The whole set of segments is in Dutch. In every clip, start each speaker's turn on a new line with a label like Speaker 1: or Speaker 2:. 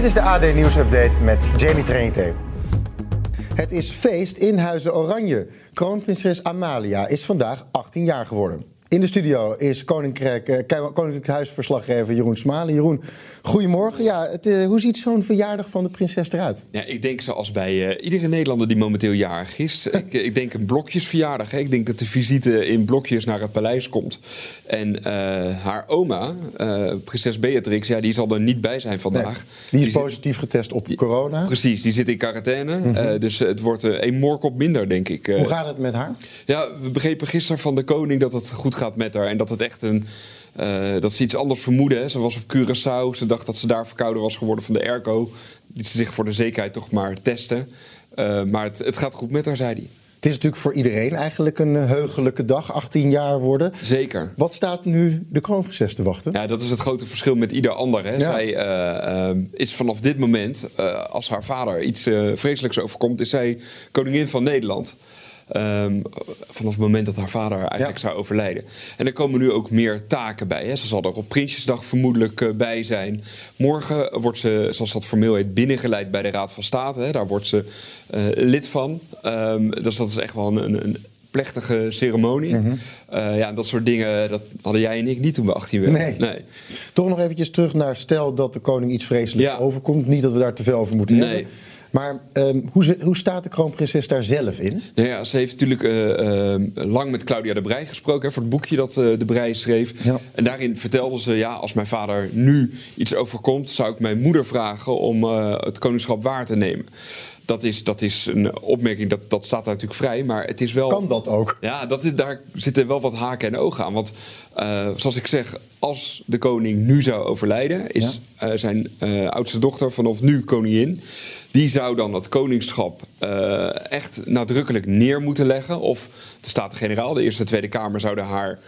Speaker 1: Dit is de AD Nieuws Update met Jamie Trainte. Het is feest in Huizen Oranje. Kroonprinses Amalia is vandaag 18 jaar geworden. In de studio is Koninkrijk, eh, Koninklijk Huisverslaggever Jeroen Smalen. Jeroen, goedemorgen. Ja, het, eh, hoe ziet zo'n verjaardag van de prinses eruit?
Speaker 2: Ja, ik denk zoals bij uh, iedere Nederlander die momenteel jarig is. ik, ik, denk een blokjesverjaardag. Hè. Ik denk dat de visite in blokjes naar het paleis komt. En haar oma, prinses Beatrix, ja, die zal er niet bij zijn vandaag.
Speaker 1: die is positief getest op corona.
Speaker 2: Precies, die zit in quarantaine. Mhm. dus het wordt een moorkop minder, denk ik.
Speaker 1: Hoe gaat het met haar?
Speaker 2: Ja, we begrepen gisteren van de koning dat het goed gaat met haar. En dat het echt een. Uh, dat ze iets anders vermoedde. Hè. Ze was op Curaçao. Ze dacht dat ze daar verkouden was geworden van de airco. Liet ze zich voor de zekerheid toch maar testen. Uh, maar het, het, gaat goed met haar, zei hij.
Speaker 1: Het is natuurlijk voor iedereen eigenlijk een heugelijke dag, 18 jaar worden.
Speaker 2: Zeker.
Speaker 1: Wat staat nu de kroonprinses te wachten?
Speaker 2: Ja, dat is het grote verschil met ieder ander. Hè. Ja. Zij uh, is vanaf dit moment, als haar vader iets vreselijks overkomt, is zij koningin van Nederland. Um, vanaf het moment dat haar vader eigenlijk zou overlijden. En er komen nu ook meer taken bij. Hè. Ze zal er op Prinsjesdag vermoedelijk uh, bij zijn. Morgen wordt ze, zoals dat formeel heet, binnengeleid bij de Raad van State. Hè. Daar wordt ze uh, lid van. Um, dus dat is echt wel een, een plechtige ceremonie. Mm -hmm. uh, ja, dat soort dingen, dat hadden jij en ik niet toen we 18 werden.
Speaker 1: Nee. nee. Toch nog eventjes terug naar stel dat de koning iets vreselijks ja. overkomt. Niet dat we daar te veel over moeten
Speaker 2: nee.
Speaker 1: hebben. Maar um, hoe, hoe, staat de kroonprinses daar zelf in?
Speaker 2: Nou ja, ze heeft natuurlijk uh, uh, lang met Claudia de Brij gesproken hè, voor het boekje dat uh, de Brij schreef. Ja. En daarin vertelde ze: ja, als mijn vader nu iets overkomt, zou ik mijn moeder vragen om het koningschap waar te nemen. Dat is, dat is een opmerking, dat, dat staat daar natuurlijk vrij, maar het is wel...
Speaker 1: Kan dat ook?
Speaker 2: Ja, dat is, daar zitten wel wat haken en ogen aan. Want uh, zoals ik zeg, als de koning nu zou overlijden... is ja. uh, zijn uh, oudste dochter vanaf nu koningin... die zou dan het koningschap echt nadrukkelijk neer moeten leggen. Of de Staten-Generaal, de Eerste en Tweede Kamer... zouden haar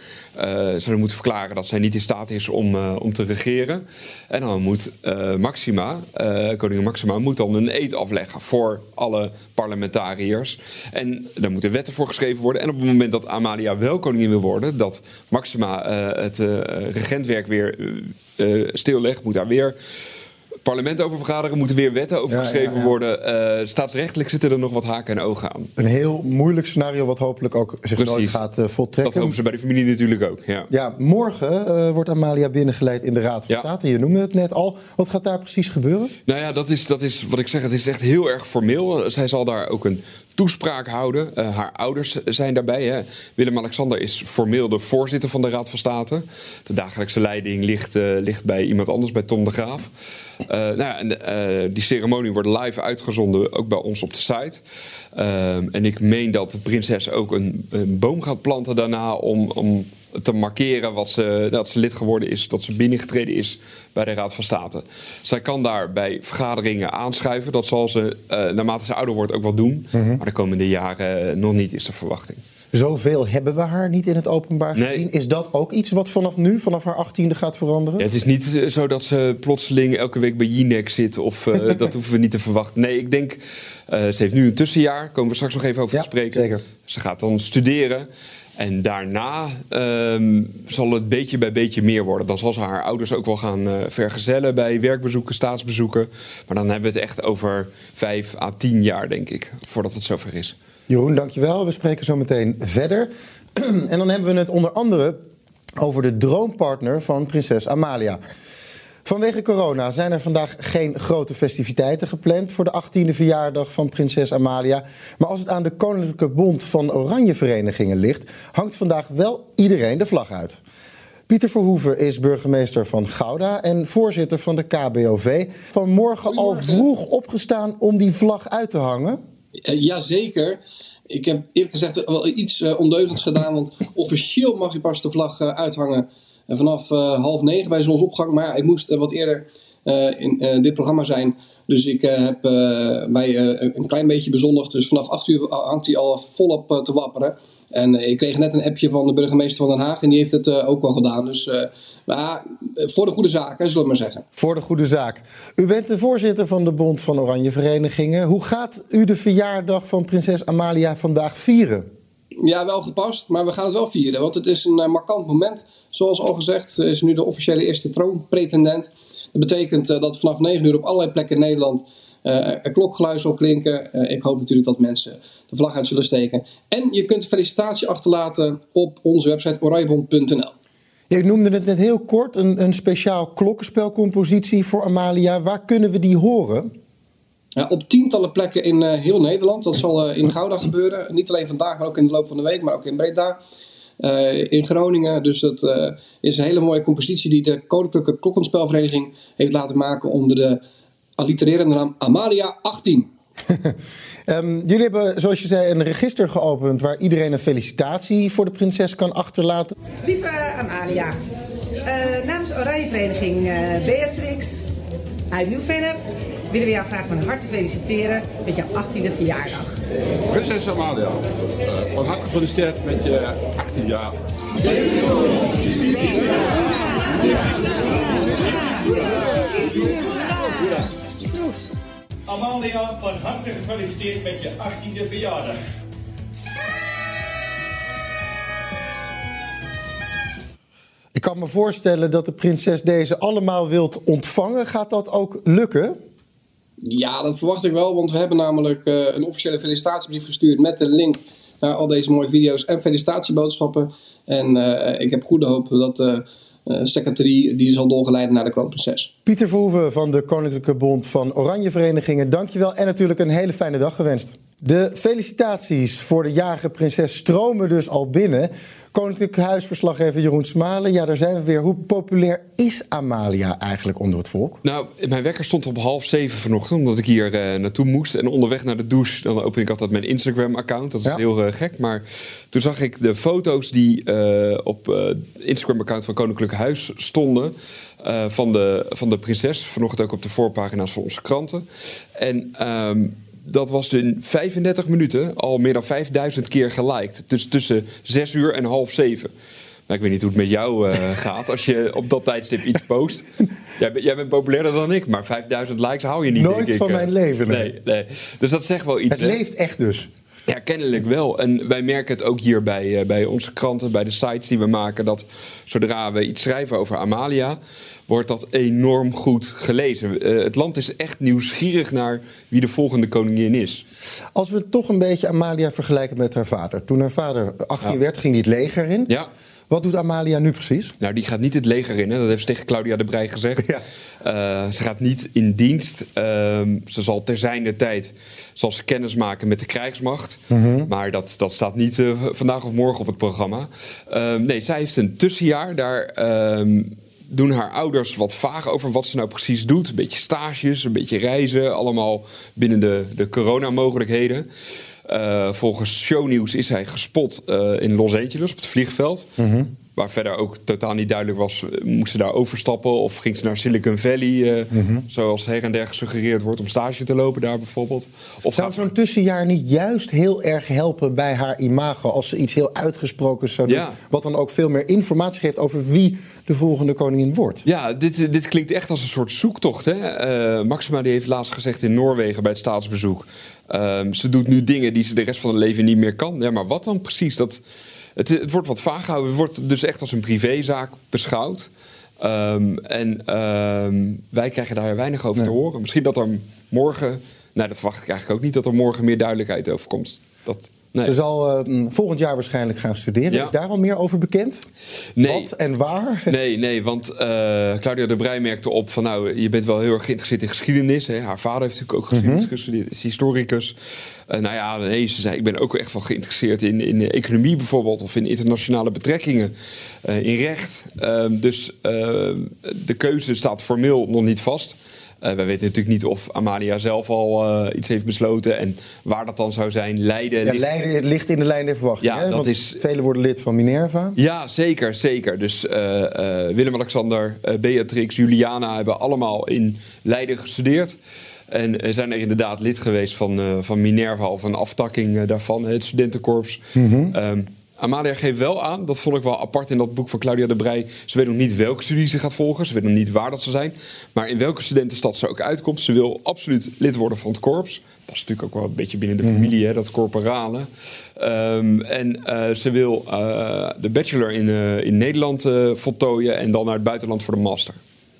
Speaker 2: zouden moeten verklaren dat zij niet in staat is om, om te regeren. En dan moet Maxima, koningin Maxima... moet dan een eed afleggen voor alle parlementariërs. En daar moeten wetten voor geschreven worden. En op het moment dat Amalia wel koningin wil worden, dat Maxima uh, het uh, regentwerk weer uh, stillegt, moet daar weer parlement over vergaderen, moeten weer wetten over ja, geschreven ja, ja. worden. Uh, staatsrechtelijk zitten er nog wat haken en ogen aan.
Speaker 1: Een heel moeilijk scenario, wat hopelijk ook zich
Speaker 2: Precies.
Speaker 1: nooit gaat uh, voltrekken.
Speaker 2: Dat hopen ze bij de familie natuurlijk ook. Ja,
Speaker 1: ja morgen uh, wordt Amalia binnengeleid in de Raad van State. Je noemde het net al. Wat gaat daar precies gebeuren?
Speaker 2: Nou ja, dat is, dat is wat ik zeg. Het is echt heel erg formeel. Zij zal daar ook een toespraak houden. Uh, haar ouders zijn daarbij. Willem-Alexander is formeel de voorzitter van de Raad van State. De dagelijkse leiding ligt, uh, ligt bij iemand anders, bij Tom de Graaf. Uh, nou ja, en, die ceremonie wordt live uitgezonden, ook bij ons op de site. Ehm, en ik meen dat de prinses ook een, een boom gaat planten daarna om... om te markeren wat ze, dat ze lid geworden is, dat ze binnengetreden is bij de Raad van State. Zij kan daar bij vergaderingen aanschuiven. Dat zal ze uh, naarmate ze ouder wordt ook wel doen. Mm -hmm. Maar de komende jaren nog niet, is de verwachting.
Speaker 1: Zoveel hebben we haar niet in het openbaar gezien. Nee. Is dat ook iets wat vanaf nu, vanaf haar achttiende gaat veranderen?
Speaker 2: Ja, het is niet zo dat ze plotseling elke week bij Jinek zit. Of uh, dat hoeven we niet te verwachten. Nee, ik denk, uh, ze heeft nu een tussenjaar. Komen we straks nog even over
Speaker 1: ja,
Speaker 2: te spreken.
Speaker 1: Zeker.
Speaker 2: Ze gaat dan studeren. En daarna um, zal het beetje bij beetje meer worden. Dan zal ze haar ouders ook wel gaan uh, vergezellen bij werkbezoeken, staatsbezoeken. Maar dan hebben we het echt over vijf à tien jaar, denk ik, voordat het zover is.
Speaker 1: Jeroen, dankjewel. We spreken zo meteen verder. en dan hebben we het onder andere over de droompartner van prinses Amalia. Vanwege corona zijn er vandaag geen grote festiviteiten gepland voor de 18e verjaardag van prinses Amalia. Maar als het aan de Koninklijke Bond van Oranje Verenigingen ligt, hangt vandaag wel iedereen de vlag uit. Pieter Verhoeven is burgemeester van Gouda en voorzitter van de KBOV. Vanmorgen al vroeg opgestaan om die vlag uit te hangen.
Speaker 3: Uh, jazeker. Ik heb eerlijk gezegd wel iets uh, ondeugends gedaan, want officieel mag je pas de vlag uh, vanaf half negen bij zonsopgang. Maar ik moest wat eerder in dit programma zijn. Dus ik heb mij een klein beetje bezondigd. Dus vanaf 8 uur hangt hij al volop te wapperen. En ik kreeg net een appje van de burgemeester van Den Haag en die heeft het ook wel gedaan. Dus maar voor de goede zaak, zullen we maar zeggen.
Speaker 1: Voor de goede zaak. U bent de voorzitter van de Bond van Oranje Verenigingen. Hoe gaat u de verjaardag van prinses Amalia vandaag vieren?
Speaker 3: Ja, wel gepast, maar we gaan het wel vieren. Want het is een uh, markant moment. Zoals al gezegd, ze is nu de officiële eerste troonpretendent. Dat betekent uh, dat vanaf 9 uur op allerlei plekken in Nederland uh, er klokgeluid zal klinken. ik hoop natuurlijk dat mensen de vlag uit zullen steken. En je kunt felicitatie achterlaten op onze website oranjebond.nl.
Speaker 1: Je noemde het net heel kort, een, een speciaal klokkenspelcompositie voor Amalia. Waar kunnen we die horen?
Speaker 3: Ja, op tientallen plekken in uh, heel Nederland. Dat zal uh, in Gouda gebeuren. Niet alleen vandaag, maar ook in de loop van de week, maar ook in Breda. Uh, in Groningen. Dus dat is een hele mooie compositie die de Koninklijke Klokkenspelvereniging heeft laten maken onder de allitererende naam Amalia 18.
Speaker 1: um, jullie hebben, zoals je zei, een register geopend waar iedereen een felicitatie voor de prinses kan achterlaten.
Speaker 4: Lieve Amalia, uh, namens Oranje Vereniging uh, Beatrix uit Nieuw-Vennep willen we jou graag van harte feliciteren met jouw 18e verjaardag.
Speaker 5: Prinses Amalia, uh, van harte gefeliciteerd met je 18 jaar.
Speaker 6: Amalia, van harte gefeliciteerd met je 18e verjaardag.
Speaker 1: Ik kan me voorstellen dat de prinses deze allemaal wilt ontvangen. Gaat dat ook lukken?
Speaker 3: Ja, dat verwacht ik wel, want we hebben namelijk uh, een officiële felicitatiebrief gestuurd met een link naar al deze mooie video's en felicitatieboodschappen. En uh, ik heb goede hoop dat uh, secretarie die zal doorgeleiden naar de kroonprinses.
Speaker 1: Pieter Verhoeven van de Koninklijke Bond van Oranje Verenigingen, dankjewel en natuurlijk een hele fijne dag gewenst. De felicitaties voor de jarige prinses stromen dus al binnen. Koninklijk Huisverslaggever Jeroen Smalen. Ja, daar zijn we weer. Hoe populair is Amalia eigenlijk onder het volk?
Speaker 2: Nou, mijn wekker stond op half zeven vanochtend, omdat ik hier uh, naartoe moest. En onderweg naar de douche, dan open ik altijd mijn Instagram-account. Dat is ja. heel uh, gek. Maar toen zag ik de foto's die uh, op het Instagram-account van Koninklijk Huis stonden. van, de, van de prinses. Vanochtend ook op de voorpagina's van onze kranten. En. Um, dat was in 35 minuten al meer dan 5000 keer geliked. Dus tussen 6 uur en half 7. Maar ik weet niet hoe het met jou uh, gaat als je op dat tijdstip iets post. Jij, jij, bent populairder dan ik, maar 5000 likes hou je niet.
Speaker 1: Nooit
Speaker 2: denk
Speaker 1: van
Speaker 2: ik.
Speaker 1: mijn leven. Nee.
Speaker 2: nee. Nee, Dus dat zegt wel iets.
Speaker 1: Het
Speaker 2: hè?
Speaker 1: leeft echt dus.
Speaker 2: Ja, kennelijk wel. En wij merken het ook hier bij, uh, bij onze kranten, bij de sites die we maken, dat zodra we iets schrijven over Amalia, wordt dat enorm goed gelezen. Uh, het land is echt nieuwsgierig naar wie de volgende koningin is.
Speaker 1: Als we toch een beetje Amalia vergelijken met haar vader. Toen haar vader 18 ja. werd, ging hij het leger in.
Speaker 2: Ja.
Speaker 1: Wat doet Amalia nu precies?
Speaker 2: Nou, die gaat niet het leger in. Hè? Dat heeft ze tegen Claudia de Brij gezegd. Ja. Uh, ze gaat niet in dienst. Uh, ze zal ter zijnde tijd zal ze kennis maken met de krijgsmacht. Mm -hmm. Maar dat, dat staat niet uh, vandaag of morgen op het programma. nee, zij heeft een tussenjaar. Daar ehm, doen haar ouders wat vaag over wat ze nou precies doet. Een beetje stages, een beetje reizen. Allemaal binnen de, de coronamogelijkheden. Uh, volgens shownieuws is hij gespot uh, in Los Angeles op het vliegveld. -hmm. Waar verder ook totaal niet duidelijk was, moest ze daar overstappen of ging ze naar Silicon Valley, uh, mm -hmm. zoals her en der gesuggereerd wordt, om stage te lopen daar bijvoorbeeld.
Speaker 1: Of Zou zo'n tussenjaar niet juist heel erg helpen bij haar imago als ze iets heel uitgesproken zou doen, ja. wat dan ook veel meer informatie geeft over wie de volgende koningin wordt?
Speaker 2: Ja, dit, dit klinkt echt als een soort zoektocht. Hè? Uh, Maxima die heeft laatst gezegd in Noorwegen bij het staatsbezoek. Um, ze doet nu dingen die ze de rest van haar leven niet meer kan. Ja, maar wat dan precies? Dat, het, het wordt wat vaag gehouden. Het wordt dus echt als een privézaak beschouwd. Um, en um, wij krijgen daar weinig over nee. te horen. Misschien dat er morgen... Nou, dat verwacht ik eigenlijk ook niet... dat er morgen meer duidelijkheid over komt. Dat,
Speaker 1: Nee. Ze zal uh, volgend jaar waarschijnlijk gaan studeren. Ja. Is daar al meer over bekend?
Speaker 2: Nee.
Speaker 1: Wat en waar?
Speaker 2: Nee, nee want uh, Claudia de Brij merkte op van nou, je bent wel heel erg geïnteresseerd in geschiedenis. Hè. Haar vader heeft natuurlijk ook geschiedenis mm -hmm. gestudeerd, is historicus. Uh, nou ja, nee, ze zei ik ben ook echt wel geïnteresseerd in, in economie bijvoorbeeld of in internationale betrekkingen, in recht. dus de keuze staat formeel nog niet vast. Wij weten natuurlijk niet of Amalia zelf al iets heeft besloten en waar dat dan zou zijn. Leiden,
Speaker 1: ja,
Speaker 2: ligt...
Speaker 1: Leiden ligt in de lijn der verwachting.
Speaker 2: Ja,
Speaker 1: hè?
Speaker 2: dat
Speaker 1: Want
Speaker 2: is-
Speaker 1: Velen worden lid van Minerva.
Speaker 2: Ja, zeker, zeker. Dus eh, eh, Willem-Alexander, eh, Beatrix, Juliana hebben allemaal in Leiden gestudeerd. En eh, zijn er inderdaad lid geweest van, eh, van Minerva of een aftakking eh, daarvan, het studentenkorps. Ehm, Amalia geeft wel aan, dat vond ik wel apart in dat boek van Claudia de Brij. Ze weet nog niet welke studie ze gaat volgen, ze weet nog niet waar dat zal zijn. Maar in welke studentenstad ze ook uitkomt, ze wil absoluut lid worden van het korps. Dat is natuurlijk ook wel een beetje binnen de familie, hè, dat corporale. Ehm, en eh, ze wil eh, de bachelor in, eh, in Nederland voltooien en dan naar het buitenland voor de master.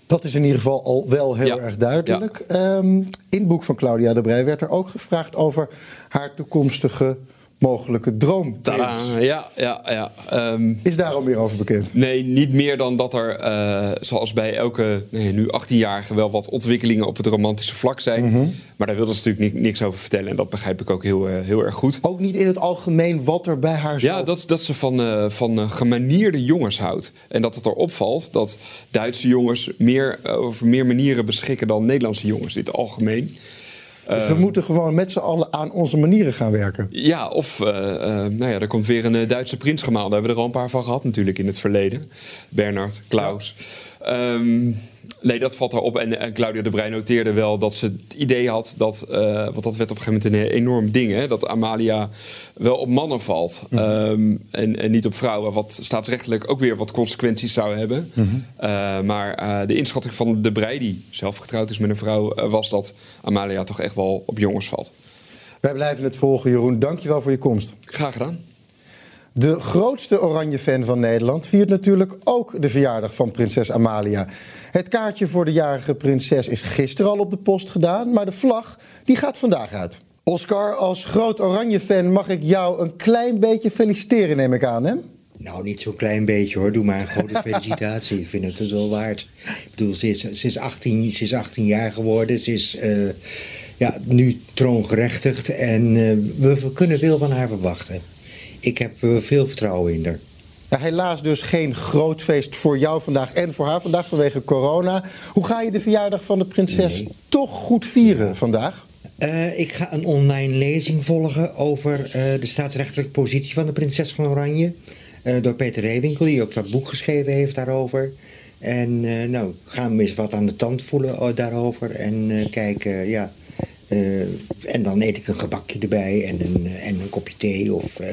Speaker 1: Dat is in ieder geval al wel heel
Speaker 2: Ja.
Speaker 1: erg duidelijk. Ehm, in het boek van Claudia de Brij werd er ook gevraagd over haar toekomstige mogelijke.
Speaker 2: Tadaa, ja, ja, ja. Ehm,
Speaker 1: Is daar al meer over bekend?
Speaker 2: Nee, niet meer dan dat er, eh, zoals bij elke nee, nu 18-jarige, wel wat ontwikkelingen op het romantische vlak zijn.
Speaker 1: Mhm.
Speaker 2: Maar daar wilde ze natuurlijk ni- niks over vertellen. En dat begrijp ik ook heel, eh, heel erg goed.
Speaker 1: Ook niet in het algemeen wat er bij haar
Speaker 2: Ja, dat, dat ze van, eh, van gemanierde jongens houdt. En dat het erop valt dat Duitse jongens meer, over meer manieren beschikken dan Nederlandse jongens in het algemeen.
Speaker 1: Dus we
Speaker 2: Ehm,
Speaker 1: moeten gewoon met z'n allen aan onze manieren gaan werken.
Speaker 2: Ja, of eh, eh, nou ja, er komt weer een eh, Duitse prinsgemaal. Daar hebben we er al een paar van gehad natuurlijk in het verleden. Bernard, Klaus. Ehm, nee, dat valt erop. En, en Claudia de Brij noteerde wel dat ze het idee had dat... eh, want dat werd op een gegeven moment een enorm ding, hè, dat Amalia wel op mannen valt. Ehm, en, en niet op vrouwen. Wat staatsrechtelijk ook weer wat consequenties zou hebben. Eh, maar eh, de inschatting van de Brij, die zelf getrouwd is met een vrouw... eh, was dat Amalia toch echt wel op jongens valt.
Speaker 1: Wij blijven het volgen, Jeroen. Dankjewel voor je komst.
Speaker 2: Graag gedaan.
Speaker 1: De grootste Oranje-fan van Nederland viert natuurlijk ook de verjaardag van prinses Amalia. Het kaartje voor de jarige prinses is gisteren al op de post gedaan, maar de vlag die gaat vandaag uit. Oscar, als groot Oranje-fan mag ik jou een klein beetje feliciteren, neem ik aan, hè?
Speaker 7: Nou, niet zo'n klein beetje hoor. Doe maar een grote felicitatie. Ik vind het het wel waard. Ik bedoel, ze is, ze is, 18, ze is 18 jaar geworden. Ze is eh, ja, nu troongerechtigd. En eh, we, we kunnen veel van haar verwachten. Ik heb eh, veel vertrouwen in haar.
Speaker 1: Ja, helaas dus geen groot feest voor jou vandaag en voor haar vandaag vanwege corona. Hoe ga je de verjaardag van de prinses toch goed vieren vandaag?
Speaker 7: Eh, ik ga een online lezing volgen over eh, de staatsrechtelijke positie van de prinses van Oranje. Door Peter Reewinkel, die ook dat boek geschreven heeft daarover. En nou, gaan we eens wat aan de tand voelen daarover. En kijken, ja. Eh, en dan eet ik een gebakje erbij en een, eh, en een kopje thee. Of eh,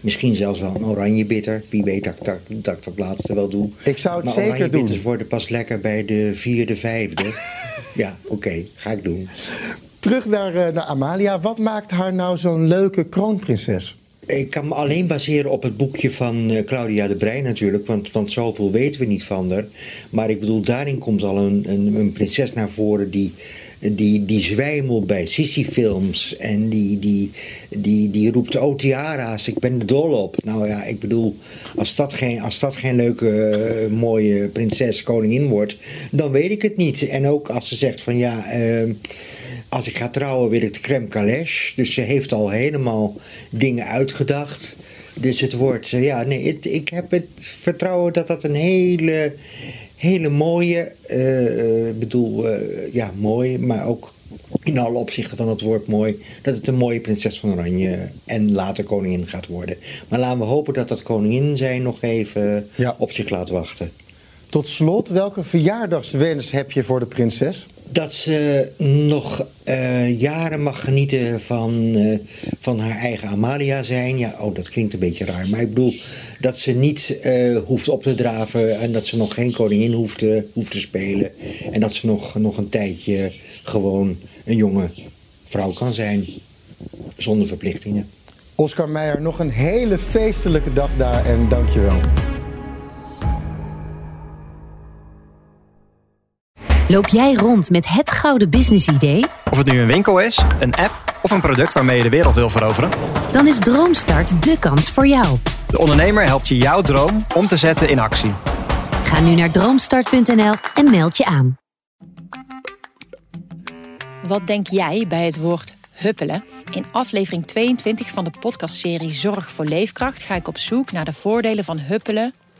Speaker 7: misschien zelfs wel een oranje bitter. Wie weet dat, ik dat, dat ik dat laatste wel doe.
Speaker 1: Ik zou het
Speaker 7: maar
Speaker 1: zeker
Speaker 7: oranje
Speaker 1: doen.
Speaker 7: bitters worden pas lekker bij de vierde, vijfde. ja, oké, ga ik doen.
Speaker 1: Terug naar, naar Amalia. Wat maakt haar nou zo'n leuke kroonprinses?
Speaker 7: Ik kan me alleen baseren op het boekje van Claudia de Breij natuurlijk, want, want zoveel weten we niet van haar. Maar ik bedoel, daarin komt al een, een, een prinses naar voren die, die, die zwijmelt bij Sissy-films en die, die, die, die roept, oh tiara's, ik ben er dol op. Nou ja, ik bedoel, als dat geen, als dat geen leuke, eh, mooie prinses koningin wordt, dan weet ik het niet. En ook als ze zegt van ja... ehm, als ik ga trouwen wil ik de crème calèche. Dus ze heeft al helemaal dingen uitgedacht. Dus het wordt, eh, ja, nee, ik heb het vertrouwen dat dat een hele, hele mooie, ik bedoel, eh, ja, mooi, maar ook in alle opzichten van het woord mooi, dat het een mooie prinses van Oranje en later koningin gaat worden. Maar laten we hopen dat dat koningin zijn nog even op zich laat wachten.
Speaker 1: Tot slot, welke verjaardagswens heb je voor de prinses?
Speaker 7: Dat ze nog eh, jaren mag genieten van, eh, van haar eigen Amalia zijn. Ja, oh, dat klinkt een beetje raar. Maar ik bedoel dat ze niet eh, hoeft op te draven en dat ze nog geen koningin hoeft hoeft te spelen. En dat ze nog, nog een tijdje gewoon een jonge vrouw kan zijn. Zonder verplichtingen.
Speaker 1: Oscar Meijer, nog een hele feestelijke dag daar en dankjewel.
Speaker 8: Loop jij rond met het gouden businessidee?
Speaker 9: Of het nu een winkel is, een app of een product waarmee je de wereld wil veroveren.
Speaker 8: Dan is Droomstart de kans voor jou.
Speaker 9: De ondernemer helpt je jouw droom om te zetten in actie.
Speaker 8: Ga nu naar droomstart.nl en meld je aan.
Speaker 10: Wat denk jij bij het woord huppelen? In aflevering 22 van de podcastserie Zorg voor Leefkracht ga ik op zoek naar de voordelen van huppelen